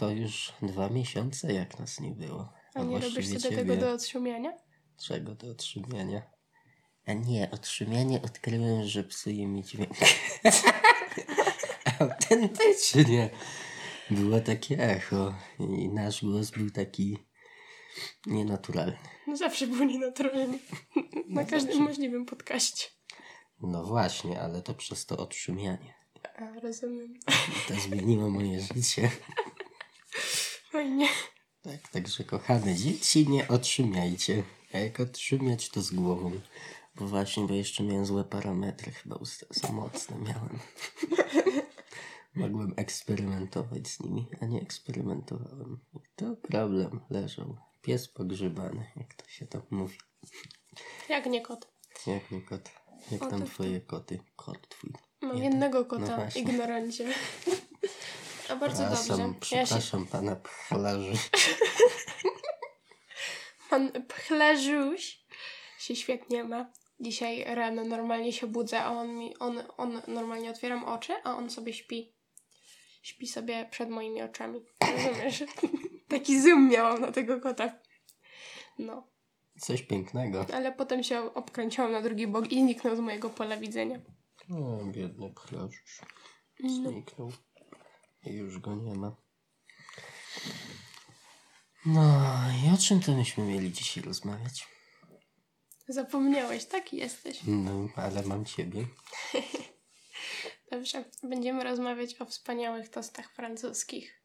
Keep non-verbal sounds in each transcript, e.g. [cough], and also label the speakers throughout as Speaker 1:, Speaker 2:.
Speaker 1: to już dwa miesiące jak nas nie było.
Speaker 2: A nie robisz sobie tego do odszumiania?
Speaker 1: Czego do otrzymiania? A nie, otrzymianie odkryłem, że psuje mi dźwięk. [laughs] Autentycznie. Było takie echo i nasz głos był taki nienaturalny.
Speaker 2: No zawsze był nienaturalny. [laughs] Na każdym
Speaker 1: zawsze.
Speaker 2: możliwym podcaście.
Speaker 1: No właśnie, ale to przez to otrzymianie.
Speaker 2: A, rozumiem.
Speaker 1: To zmieniło moje życie. [laughs] Tak, także kochane dzieci, nie otrzymiajcie. A jak otrzymiać, to z głową. Bo właśnie, bo jeszcze miałem złe parametry, chyba usta za mocne miałem. Mogłem eksperymentować z nimi, a nie eksperymentowałem. I to problem leżał. Pies pogrzebany, jak to się tam mówi.
Speaker 2: Jak nie kot.
Speaker 1: Jak nie kot? Jak
Speaker 2: O,
Speaker 1: tam twoje koty? Kot twój.
Speaker 2: Mam
Speaker 1: Nie,
Speaker 2: jednego
Speaker 1: no
Speaker 2: kota,
Speaker 1: właśnie.
Speaker 2: ignorancie. [laughs] A bardzo
Speaker 1: Przepraszam,
Speaker 2: dobrze. Ja się,
Speaker 1: przepraszam pana pchlarzu. [laughs]
Speaker 2: pan Pchlerzuś się świetnie ma. Dzisiaj rano normalnie się budzę, a on mi, on, on normalnie otwieram oczy, a on sobie śpi. Śpi sobie przed moimi oczami. Rozumiesz? [laughs] Taki zoom miałam na tego kota. No,
Speaker 1: Coś pięknego.
Speaker 2: ale potem się obkręciłam na drugi bok i zniknął z mojego pola widzenia.
Speaker 1: O, biedny pchlarzusz.
Speaker 2: No.
Speaker 1: I już go nie ma. No i o czym to myśmy mieli dzisiaj rozmawiać?
Speaker 2: Zapomniałeś, taki jesteś.
Speaker 1: No, ale mam ciebie. [laughs]
Speaker 2: Dobrze, będziemy rozmawiać o wspaniałych tostach francuskich.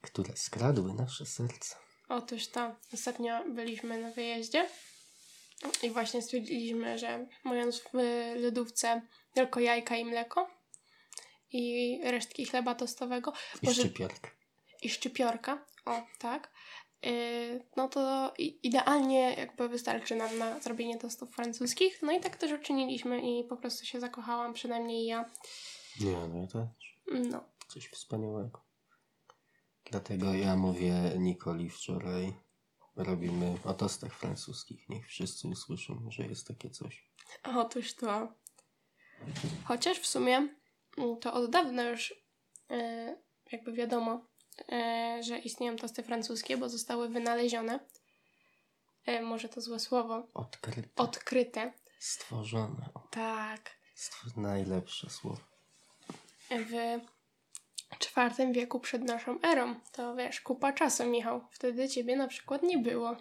Speaker 1: Które skradły nasze serca.
Speaker 2: Otóż to, ostatnio byliśmy na wyjeździe i właśnie stwierdziliśmy, że mając w lodówce tylko jajka i mleko i resztki chleba tostowego
Speaker 1: I
Speaker 2: Może-
Speaker 1: szczypiorka.
Speaker 2: i szczypiorka, o tak, yy, no to idealnie jakby wystarczy nam na zrobienie tostów francuskich. No i tak też uczyniliśmy i po prostu się zakochałam, przynajmniej ja.
Speaker 1: Nie, no to
Speaker 2: No,
Speaker 1: coś wspaniałego. Dlatego ja mówię Nikoli wczoraj. Robimy o tostach francuskich. Niech wszyscy usłyszą, że jest takie coś.
Speaker 2: Otóż to. Chociaż w sumie to od dawna już e, jakby wiadomo, e, że istnieją tosty francuskie, bo zostały wynalezione. E, może to złe słowo.
Speaker 1: Odkryte.
Speaker 2: Odkryte.
Speaker 1: Stworzone.
Speaker 2: Tak.
Speaker 1: stw- najlepsze słowo.
Speaker 2: W czwartym wieku przed naszą erą. To wiesz, kupa czasu, Michał. Wtedy ciebie na przykład nie było. [laughs]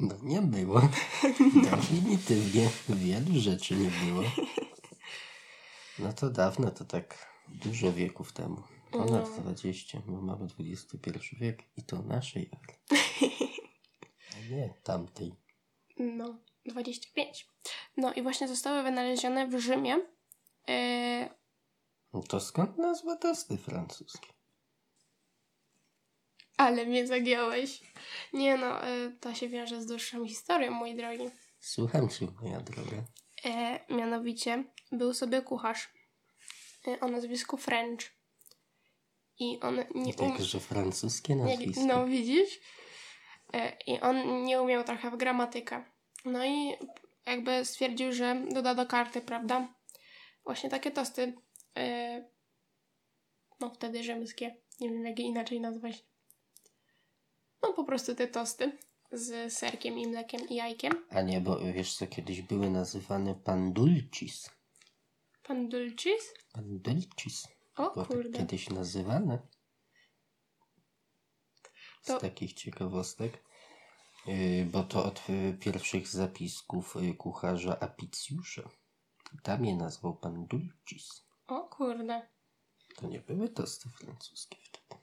Speaker 1: No nie było. [laughs] Definitywnie wielu rzeczy nie było. No to dawno, to tak dużo wieków temu. Ponad
Speaker 2: No.
Speaker 1: 20, bo mamy XXI wiek i to naszej ery. [laughs] A nie tamtej.
Speaker 2: No, 25. No i właśnie zostały wynalezione w Rzymie. E,
Speaker 1: No to skąd nazwa tosty francuskie?
Speaker 2: Ale mnie zagiąłeś. Nie no, e, to się wiąże z dłuższą historią, mój drogi.
Speaker 1: Słucham cię, moja droga.
Speaker 2: E, mianowicie był sobie kucharz e, o nazwisku French. I on nie um...
Speaker 1: Także francuskie
Speaker 2: nie,
Speaker 1: nazwisko.
Speaker 2: No widzisz? E, I on nie umiał trochę w gramatykę. No i jakby stwierdził, że doda do karty, prawda? Właśnie takie tosty. E, no wtedy rzymskie. Nie wiem jak je inaczej nazwać. No po prostu te tosty z serkiem i mlekiem i jajkiem.
Speaker 1: A nie, bo wiesz co, kiedyś były nazywane pandulcis.
Speaker 2: Pan Dulcis?
Speaker 1: Pandulcis.
Speaker 2: O
Speaker 1: Było tak
Speaker 2: kurde.
Speaker 1: kiedyś nazywane. Z
Speaker 2: To-
Speaker 1: takich ciekawostek. Yy, bo to od y, pierwszych zapisków y, kucharza Apicjusza. Tam je nazwał pan Dulcis.
Speaker 2: O kurde.
Speaker 1: To nie były tosty francuskie wtedy.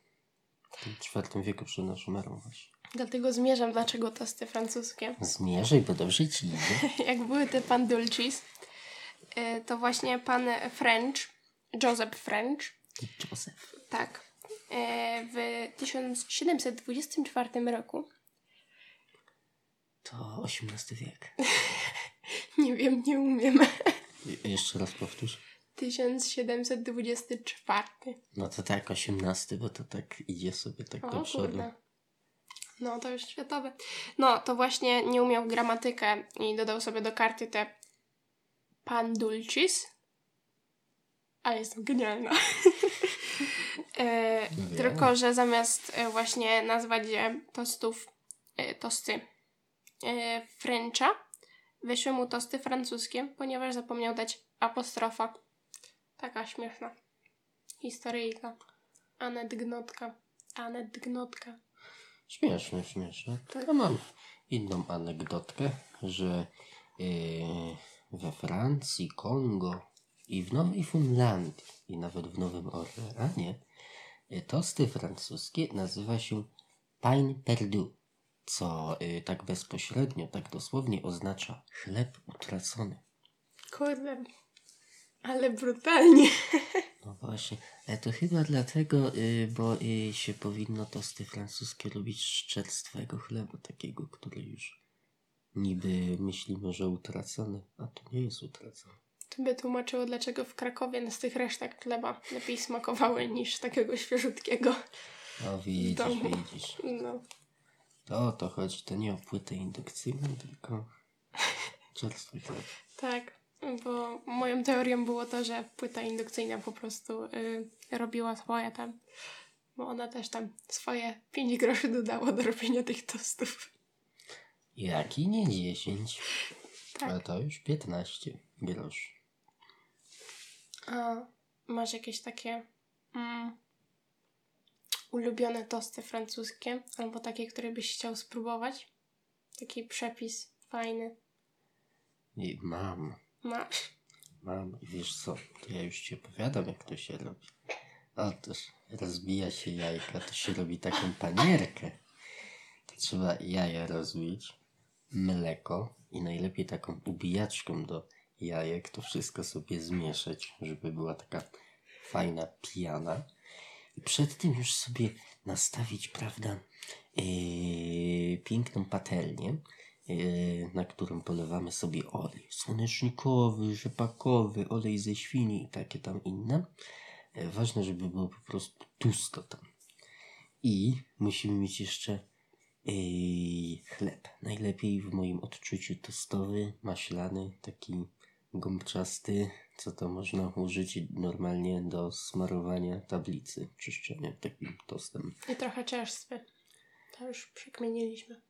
Speaker 1: W tym czwartym wieku przed naszą erą właśnie.
Speaker 2: Dlatego zmierzam, dlaczego tosty francuskie.
Speaker 1: Zmierzaj, bo dobrze ci idzie. [laughs]
Speaker 2: Jak były te pan Dulcis, y, to właśnie pan French, Joseph French,
Speaker 1: Józef.
Speaker 2: tak, y, w 1724 roku,
Speaker 1: To XVIII wiek. [laughs]
Speaker 2: nie wiem, nie umiem,
Speaker 1: Je- jeszcze raz powtórz.
Speaker 2: 1724.
Speaker 1: No to tak, XVIII, bo to tak idzie sobie tak do
Speaker 2: O
Speaker 1: przodu.
Speaker 2: kurde. No to już światowe. No to właśnie nie umiał gramatykę i dodał sobie do karty te pan Dulcis. Ale jestem genialna. [laughs] E, tylko, że zamiast e, właśnie nazwać je tostów, e, tosty e, Frencha, wyszły mu tosty francuskie, ponieważ zapomniał dać apostrofa. Taka śmieszna historyjka. Anegdotka. Anegdotka.
Speaker 1: Śmieszne, śmieszne.
Speaker 2: Tak.
Speaker 1: Ja mam inną anegdotkę, że yy, we Francji, Kongo i w Nowej Fundlandii i nawet w Nowym Orleanie yy, tosty francuskie nazywa się pain perdu, co yy, tak bezpośrednio, tak dosłownie oznacza chleb utracony.
Speaker 2: Kurde. Ale brutalnie. [laughs]
Speaker 1: No właśnie, ale to chyba dlatego, y, bo y, się powinno tosty francuskie robić z czerstwego chleba, takiego, który już niby myślimy, że utracony, a to nie jest utracony.
Speaker 2: To by tłumaczyło, dlaczego w Krakowie z tych resztek chleba lepiej smakowały niż takiego świeżutkiego.
Speaker 1: No widzisz,
Speaker 2: domu.
Speaker 1: widzisz.
Speaker 2: No.
Speaker 1: To o to chodzi, to nie o płytę indukcyjną, tylko czerstwy chleb.
Speaker 2: Tak, bo moją teorią było to, że płyta indukcyjna po prostu y, robiła swoje tam, bo ona też tam swoje 5 groszy dodała do robienia tych tostów.
Speaker 1: Jaki nie 10,
Speaker 2: Tak.
Speaker 1: a to już 15 groszy.
Speaker 2: A masz jakieś takie mm, ulubione tosty francuskie albo takie, które byś chciał spróbować? Taki przepis fajny.
Speaker 1: I mam.
Speaker 2: Masz.
Speaker 1: Mam i wiesz co, to ja już ci opowiadam jak to się robi. Otóż rozbija się jajka, to się robi taką panierkę. To trzeba jaja rozbić, mleko i najlepiej taką ubijaczką do jajek to wszystko sobie zmieszać, żeby była taka fajna piana. I przed tym już sobie nastawić, prawda, yy, piękną patelnię, yy, na którą polewamy sobie olej słonecznikowy, rzepakowy, olej ze świni i takie tam inne. Yy, ważne, żeby było po prostu tłusto tam. I musimy mieć jeszcze yy, chleb. Najlepiej w moim odczuciu tostowy, maślany, taki gąbczasty, co to można użyć normalnie do smarowania tablicy, czyszczenia takim tostem.
Speaker 2: I trochę czerstwy. To już przekmieniliśmy.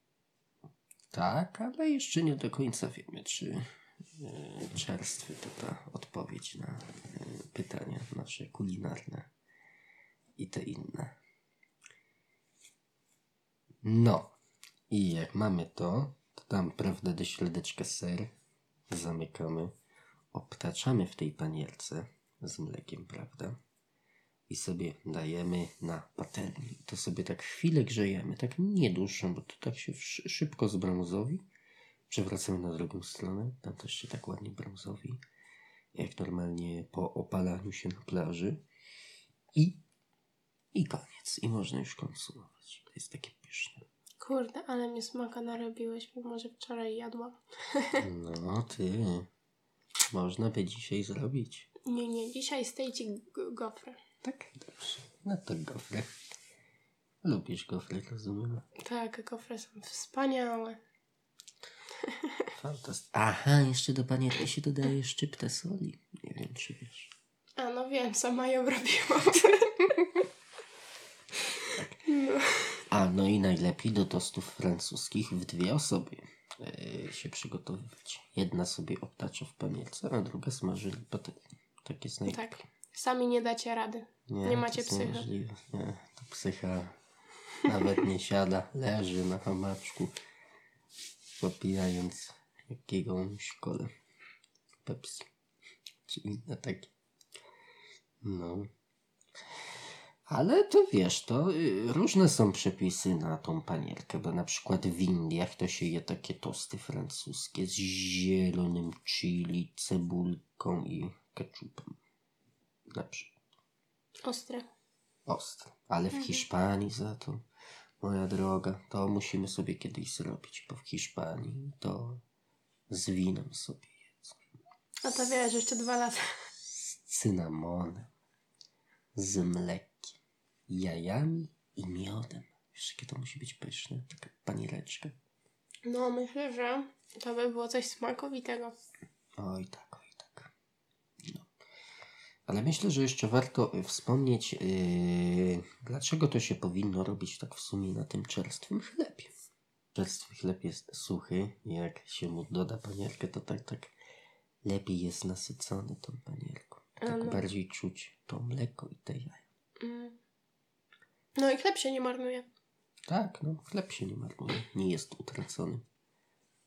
Speaker 1: Tak, ale jeszcze nie do końca wiemy, czy e, czerstwy to ta odpowiedź na e, pytania nasze kulinarne i te inne. No, i jak mamy to, to tam, prawda, do środeczka ser zamykamy, obtaczamy w tej panierce z mlekiem, prawda? I sobie dajemy na patelni. To sobie tak chwilę grzejemy, tak nie dłuższą, bo to tak się szy- szybko zbrązowi. Przewracamy na drugą stronę, tam też się tak ładnie brązowi, jak normalnie po opalaniu się na plaży. I, i koniec. I można już konsumować. Jest takie pyszne.
Speaker 2: Kurde, ale mnie smaka narobiłeś, mimo że wczoraj jadłam. [laughs]
Speaker 1: No ty, można by dzisiaj zrobić.
Speaker 2: Nie, nie, dzisiaj stejcik gofry.
Speaker 1: Tak? Dobrze. No to gofry. Lubisz gofry, rozumiem.
Speaker 2: Tak, gofry są wspaniałe. [laughs]
Speaker 1: Fantastycznie. Aha, jeszcze do panierki się dodaje szczyptę soli. Nie wiem, czy wiesz.
Speaker 2: A no wiem, sama ją robiłam. [laughs] No.
Speaker 1: A, no i najlepiej do tostów francuskich w dwie osoby e, się przygotowywać. Jedna sobie obtacza w panierce, a druga smaży patelni. Tak jest najlepiej.
Speaker 2: Tak, sami nie dacie rady. nie
Speaker 1: to
Speaker 2: macie
Speaker 1: niemożliwe. Nie, to psycha nawet nie siada, leży na hamaczku, popijając jakiegoś kole Pepsi, czy inne takie. No. Ale to wiesz, to y, różne są przepisy na tą panierkę, bo na przykład w Indiach to się je takie tosty francuskie z zielonym chili, cebulką i ketchupem. Na przykład
Speaker 2: Ostre.
Speaker 1: ostre. Ale w Hiszpanii za to, moja droga, to musimy sobie kiedyś zrobić, bo w Hiszpanii to z winem sobie jedzą.
Speaker 2: A to wiesz, jeszcze dwa lata.
Speaker 1: Z cynamonem, z mlekiem, jajami i miodem. Wiesz, jakie to musi być pyszne? Taka paniereczka.
Speaker 2: No, myślę, że to by było coś smakowitego.
Speaker 1: Oj tak, oj tak. No. Ale myślę, że jeszcze warto y, wspomnieć, yy, dlaczego to się powinno robić tak w sumie na tym czerstwym chlebie. Czerstwy chleb jest suchy jak się mu doda panierkę, to tak, tak lepiej jest nasycony tą panierką. Tak
Speaker 2: no.
Speaker 1: bardziej czuć to mleko i te jaja.
Speaker 2: Mm. No i chleb się nie marnuje.
Speaker 1: Tak, no chleb się nie marnuje, nie jest utracony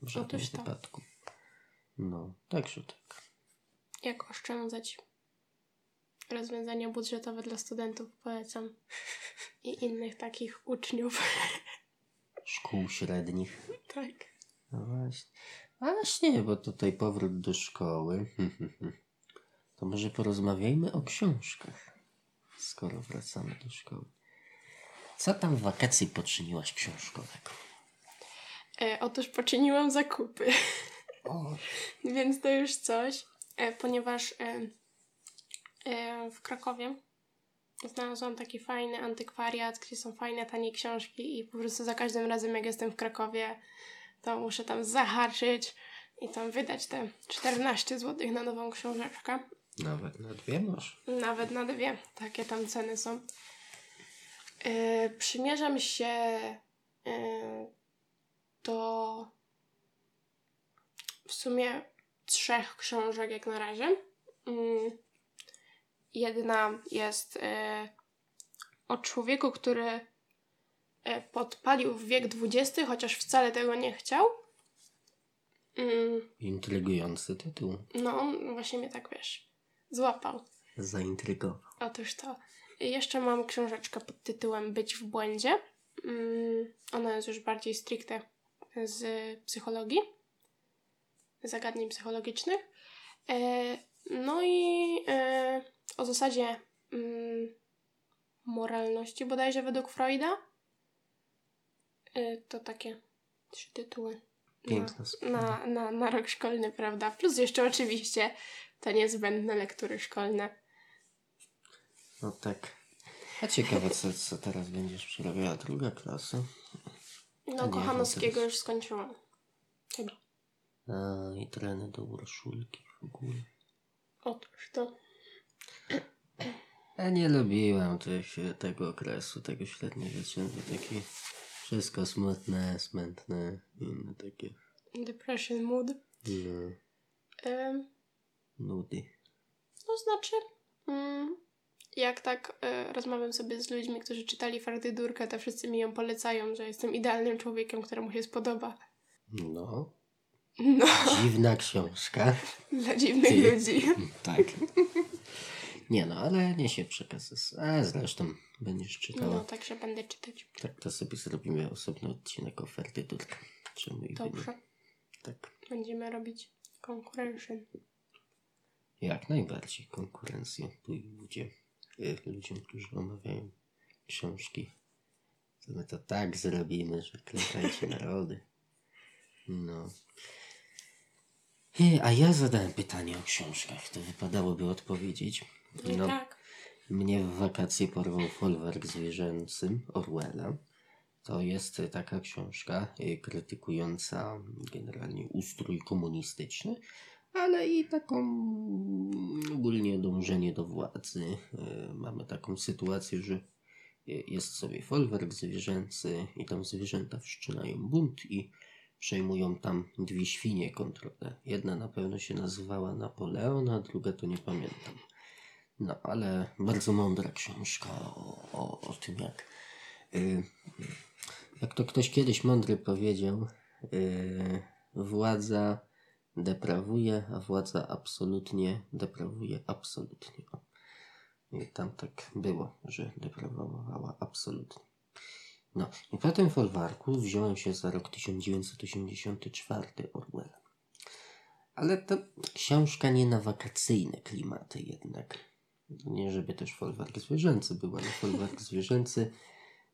Speaker 1: w żadnym
Speaker 2: Otóż to.
Speaker 1: wypadku. No, także tak.
Speaker 2: Jak oszczędzać? Rozwiązania budżetowe dla studentów polecam. I innych takich uczniów.
Speaker 1: Szkół średnich.
Speaker 2: tak.
Speaker 1: No właśnie. Właśnie, bo tutaj powrót do szkoły. [laughs] To może porozmawiajmy o książkach, skoro wracamy do szkoły. Co tam w wakacji poczyniłaś książkowego?
Speaker 2: E, otóż poczyniłam zakupy.
Speaker 1: O, [laughs]
Speaker 2: Więc to już coś, e, ponieważ e, e, w Krakowie znalazłam taki fajny antykwariat, gdzie są fajne, tanie książki i po prostu za każdym razem, jak jestem w Krakowie, to muszę tam zahaczyć i tam wydać te 14 zł na nową książeczkę.
Speaker 1: nawet na dwie może.
Speaker 2: Nawet na dwie. Takie tam ceny są. Yy, przymierzam się yy, do w sumie trzech książek jak na razie. Yy, jedna jest yy, o człowieku, który podpalił w wiek XX, chociaż wcale tego nie chciał. Yy,
Speaker 1: Intrygujący tytuł.
Speaker 2: no, on właśnie mnie tak wiesz, złapał.
Speaker 1: Zaintrygował.
Speaker 2: Otóż to. Jeszcze mam książeczkę pod tytułem Być w błędzie. Mm, Ona jest już bardziej stricte z psychologii, zagadnień psychologicznych. E, No i e, o zasadzie mm, moralności bodajże według Freuda. E, To takie trzy tytuły.
Speaker 1: Sprawa.
Speaker 2: Na, na, na rok szkolny, prawda? Plus jeszcze oczywiście te niezbędne lektury szkolne.
Speaker 1: No tak. A ciekawe, co, co teraz będziesz przerabiała druga klasa.
Speaker 2: No,
Speaker 1: nie,
Speaker 2: Kochanowskiego
Speaker 1: no
Speaker 2: już skończyłam. Chyba.
Speaker 1: A, i treny do Urszulki w ogóle.
Speaker 2: Otóż to.
Speaker 1: Ja nie lubiłam tych, tego okresu, tego średniowiecza. To takie wszystko smutne, smętne, inne takie
Speaker 2: Depression mood.
Speaker 1: no,
Speaker 2: Ym,
Speaker 1: nudy.
Speaker 2: no znaczy, mm, jak tak y, rozmawiam sobie z ludźmi, którzy czytali Fardydurkę, to wszyscy mi ją polecają, że jestem idealnym człowiekiem, któremu się spodoba.
Speaker 1: No,
Speaker 2: No,
Speaker 1: dziwna książka. [laughs]
Speaker 2: dla dziwnych
Speaker 1: Ty.
Speaker 2: ludzi. [laughs]
Speaker 1: Tak. Nie no, ale niesie przekaz. A zresztą będziesz czytała.
Speaker 2: No, także będę czytać.
Speaker 1: Tak to sobie zrobimy osobny odcinek oferty Turka. Czemu i nie?
Speaker 2: Dobrze.
Speaker 1: Tak.
Speaker 2: Będziemy robić concurrention.
Speaker 1: Jak najbardziej konkurencję tu i ludzie, ludziom, którzy omawiają książki. To my to tak zrobimy, że klękajcie narody. No. A ja zadałem pytanie o książkach, to wypadałoby odpowiedzieć.
Speaker 2: No, tak.
Speaker 1: mnie w wakacje porwał folwark zwierzęcy Orwella. To jest taka książka y, krytykująca generalnie ustrój komunistyczny, ale i taką ogólnie dążenie do władzy. Y, Mamy taką sytuację, że jest sobie folwark zwierzęcy i tam zwierzęta wszczynają bunt i przejmują tam dwie świnie kontrolę. Jedna na pewno się nazywała Napoleon, a druga to nie pamiętam. No, ale bardzo mądra książka o, o, o tym, jak. Y, jak to ktoś kiedyś mądry powiedział, y, władza deprawuje, a władza absolutnie deprawuje absolutnie. I tam tak było, że deprawowała absolutnie. No, i po tym folwarku wziąłem się za rok 1984 Orwella. Ale to książka nie na wakacyjne klimaty jednak. Nie żeby też folwark zwierzęcy był, ale folwark [laughs] zwierzęcy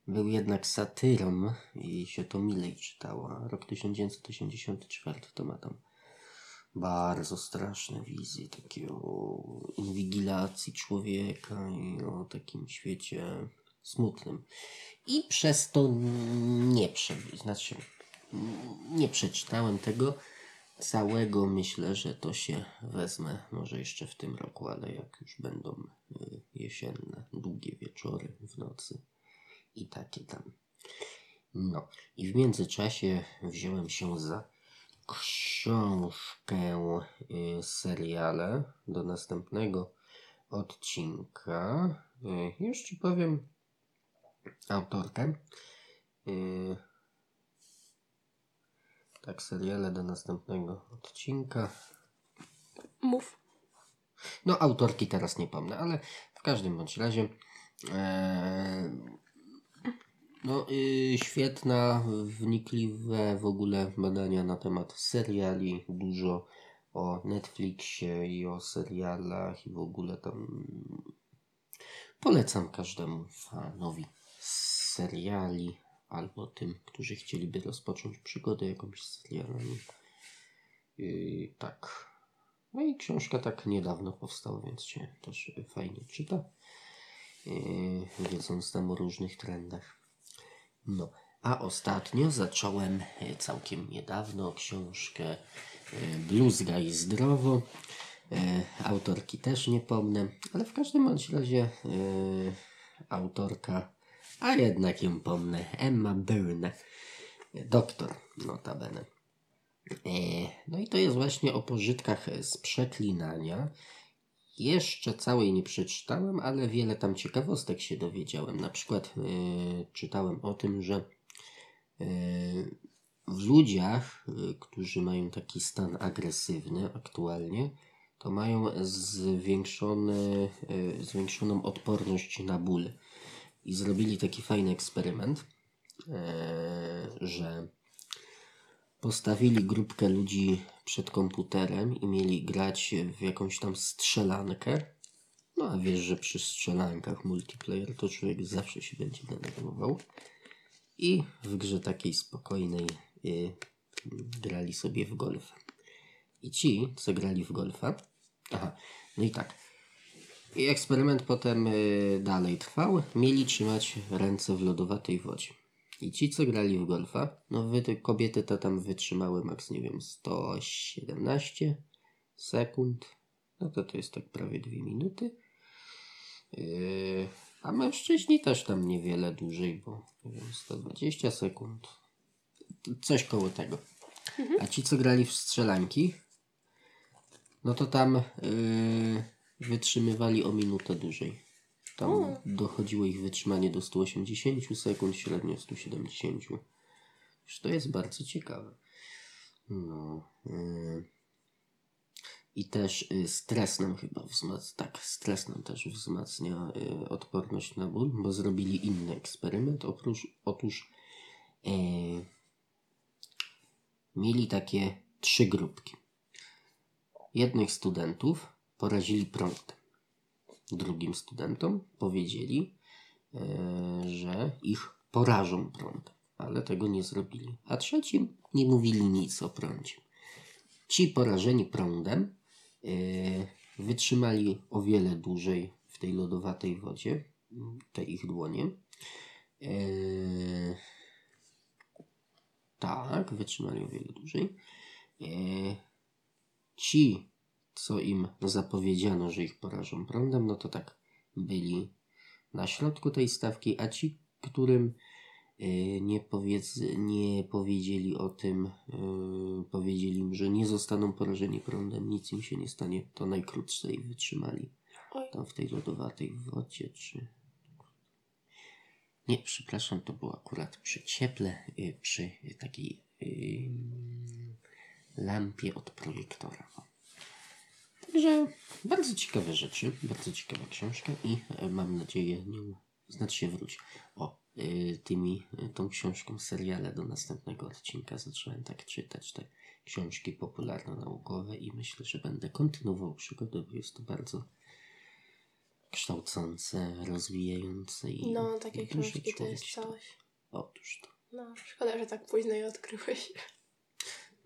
Speaker 1: był jednak satyrą i się to milej czytało. A Rok 1984 to ma tam bardzo straszne wizje takie o inwigilacji człowieka i o takim świecie smutnym. I przez to nie prze... znaczy nie przeczytałem tego, całego myślę, że to się wezmę może jeszcze w tym roku, ale jak już będą y, jesienne, długie wieczory w nocy i takie tam. No i w międzyczasie wziąłem się za książkę y, seriale do następnego odcinka. Y, już ci powiem autorkę. Y, tak, seriale do następnego odcinka.
Speaker 2: Mów.
Speaker 1: No, autorki teraz nie pomnę, ale w każdym bądź razie. E, no, y, świetna, wnikliwe w ogóle badania na temat seriali, dużo o Netflixie i o serialach i w ogóle tam polecam każdemu fanowi seriali albo tym, którzy chcieliby rozpocząć przygodę jakąś z serialami. Yy, tak. No i książka tak niedawno powstała, więc się też fajnie czyta. Yy, wiedząc tam o różnych trendach. No, a ostatnio zacząłem e, całkiem niedawno książkę e, Blues Guy Zdrowo. E, autorki też nie pomnę, ale w każdym bądź razie autorka, a jednak ją pomnę, Emma Byrne, doktor notabene. No i to jest właśnie o pożytkach z przeklinania. Jeszcze całej nie przeczytałem, ale wiele tam ciekawostek się dowiedziałem. Na przykład yy, czytałem o tym, że w ludziach, y, którzy mają taki stan agresywny aktualnie, to mają zwiększony, zwiększoną odporność na ból. I zrobili taki fajny eksperyment, że postawili grupkę ludzi przed komputerem i mieli grać w jakąś tam strzelankę. No a wiesz, że przy strzelankach multiplayer to człowiek zawsze się będzie denerwował. I w grze takiej spokojnej y, grali sobie w golfa. I ci, co grali w golfa, aha, no i tak. I eksperyment potem y, dalej trwał. Mieli trzymać ręce w lodowatej wodzie. I ci, co grali w golfa, no wy, te kobiety to tam wytrzymały maks, nie wiem, 117 sekund. No to to jest tak prawie dwie minuty. Yy, a mężczyźni też tam niewiele dłużej, bo nie wiem, 120 sekund. Coś koło tego. A ci, co grali w strzelanki, no to tam yy, wytrzymywali o minutę dłużej. Tam dochodziło ich wytrzymanie do 180 sekund, średnio 170. Już to jest bardzo ciekawe. No. Yy. I też y, stres nam chyba wzmacnia, tak, stres nam też wzmacnia y, odporność na ból, bo zrobili inny eksperyment. Oprócz, otóż mieli takie trzy grupki. Jednych studentów porazili prądem. Drugim studentom powiedzieli, e, że ich porażą prądem, ale tego nie zrobili. A trzecim nie mówili nic o prądzie. Ci porażeni prądem E, wytrzymali o wiele dłużej w tej lodowatej wodzie, te ich dłonie. E, tak, wytrzymali o wiele dłużej. Ci, co im zapowiedziano, że ich porażą prądem, no to tak byli na środku tej stawki, a ci, którym Y, nie, powiedz, nie powiedzieli o tym, yy, powiedzieli im, że nie zostaną porażeni prądem, nic im się nie stanie, to najkrócej wytrzymali Oj. tam w tej lodowatej wodzie, czy... Nie, przepraszam, to było akurat przy cieple, yy, przy takiej yy, lampie od projektora. Także bardzo ciekawe rzeczy, bardzo ciekawa książka i mam nadzieję nią znać się wróci. O, Y, tymi, y, tą książką seriale do następnego odcinka zacząłem tak czytać te książki popularno-naukowe i myślę, że będę kontynuował przygodę, bo jest to bardzo kształcące, rozwijające i
Speaker 2: No, takie książki to jest coś.
Speaker 1: Otóż to.
Speaker 2: No, szkoda, że tak późno je odkryłeś.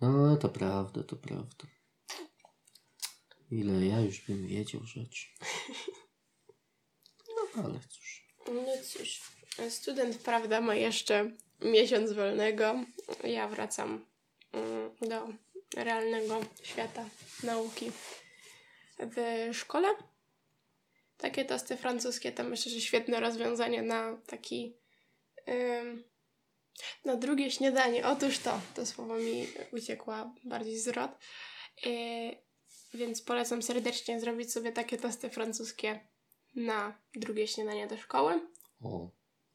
Speaker 1: No, to prawda, to prawda. Ile ja już bym wiedział rzeczy. No, ale cóż.
Speaker 2: No cóż. Student, prawda, ma jeszcze miesiąc wolnego. Ja wracam mm, do realnego świata nauki w szkole. Takie tosty francuskie to myślę, że świetne rozwiązanie na taki na drugie śniadanie. Otóż to, to słowo mi uciekła bardziej z rot. Yy, więc polecam serdecznie zrobić sobie takie tosty francuskie na drugie śniadanie do szkoły.
Speaker 1: O,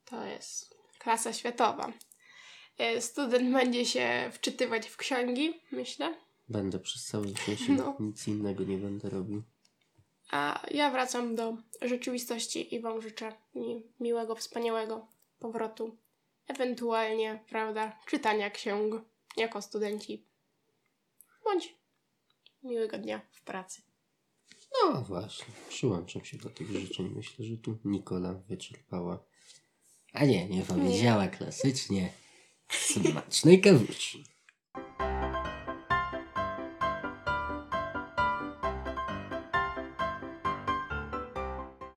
Speaker 2: To jest klasa światowa. Yy, Student będzie się wczytywać w księgi, myślę.
Speaker 1: będę przez cały wrzesień.
Speaker 2: No.
Speaker 1: Nic innego nie będę robił.
Speaker 2: A ja wracam do rzeczywistości i Wam życzę mi miłego, wspaniałego powrotu. Ewentualnie, prawda, czytania ksiąg jako studenci. Bądź miłego dnia w pracy.
Speaker 1: No właśnie, przyłączam się do tych życzeń. Myślę, że tu Nikola wyczerpała. A nie, nie powiedziała klasycznie. Smacznej kawusi.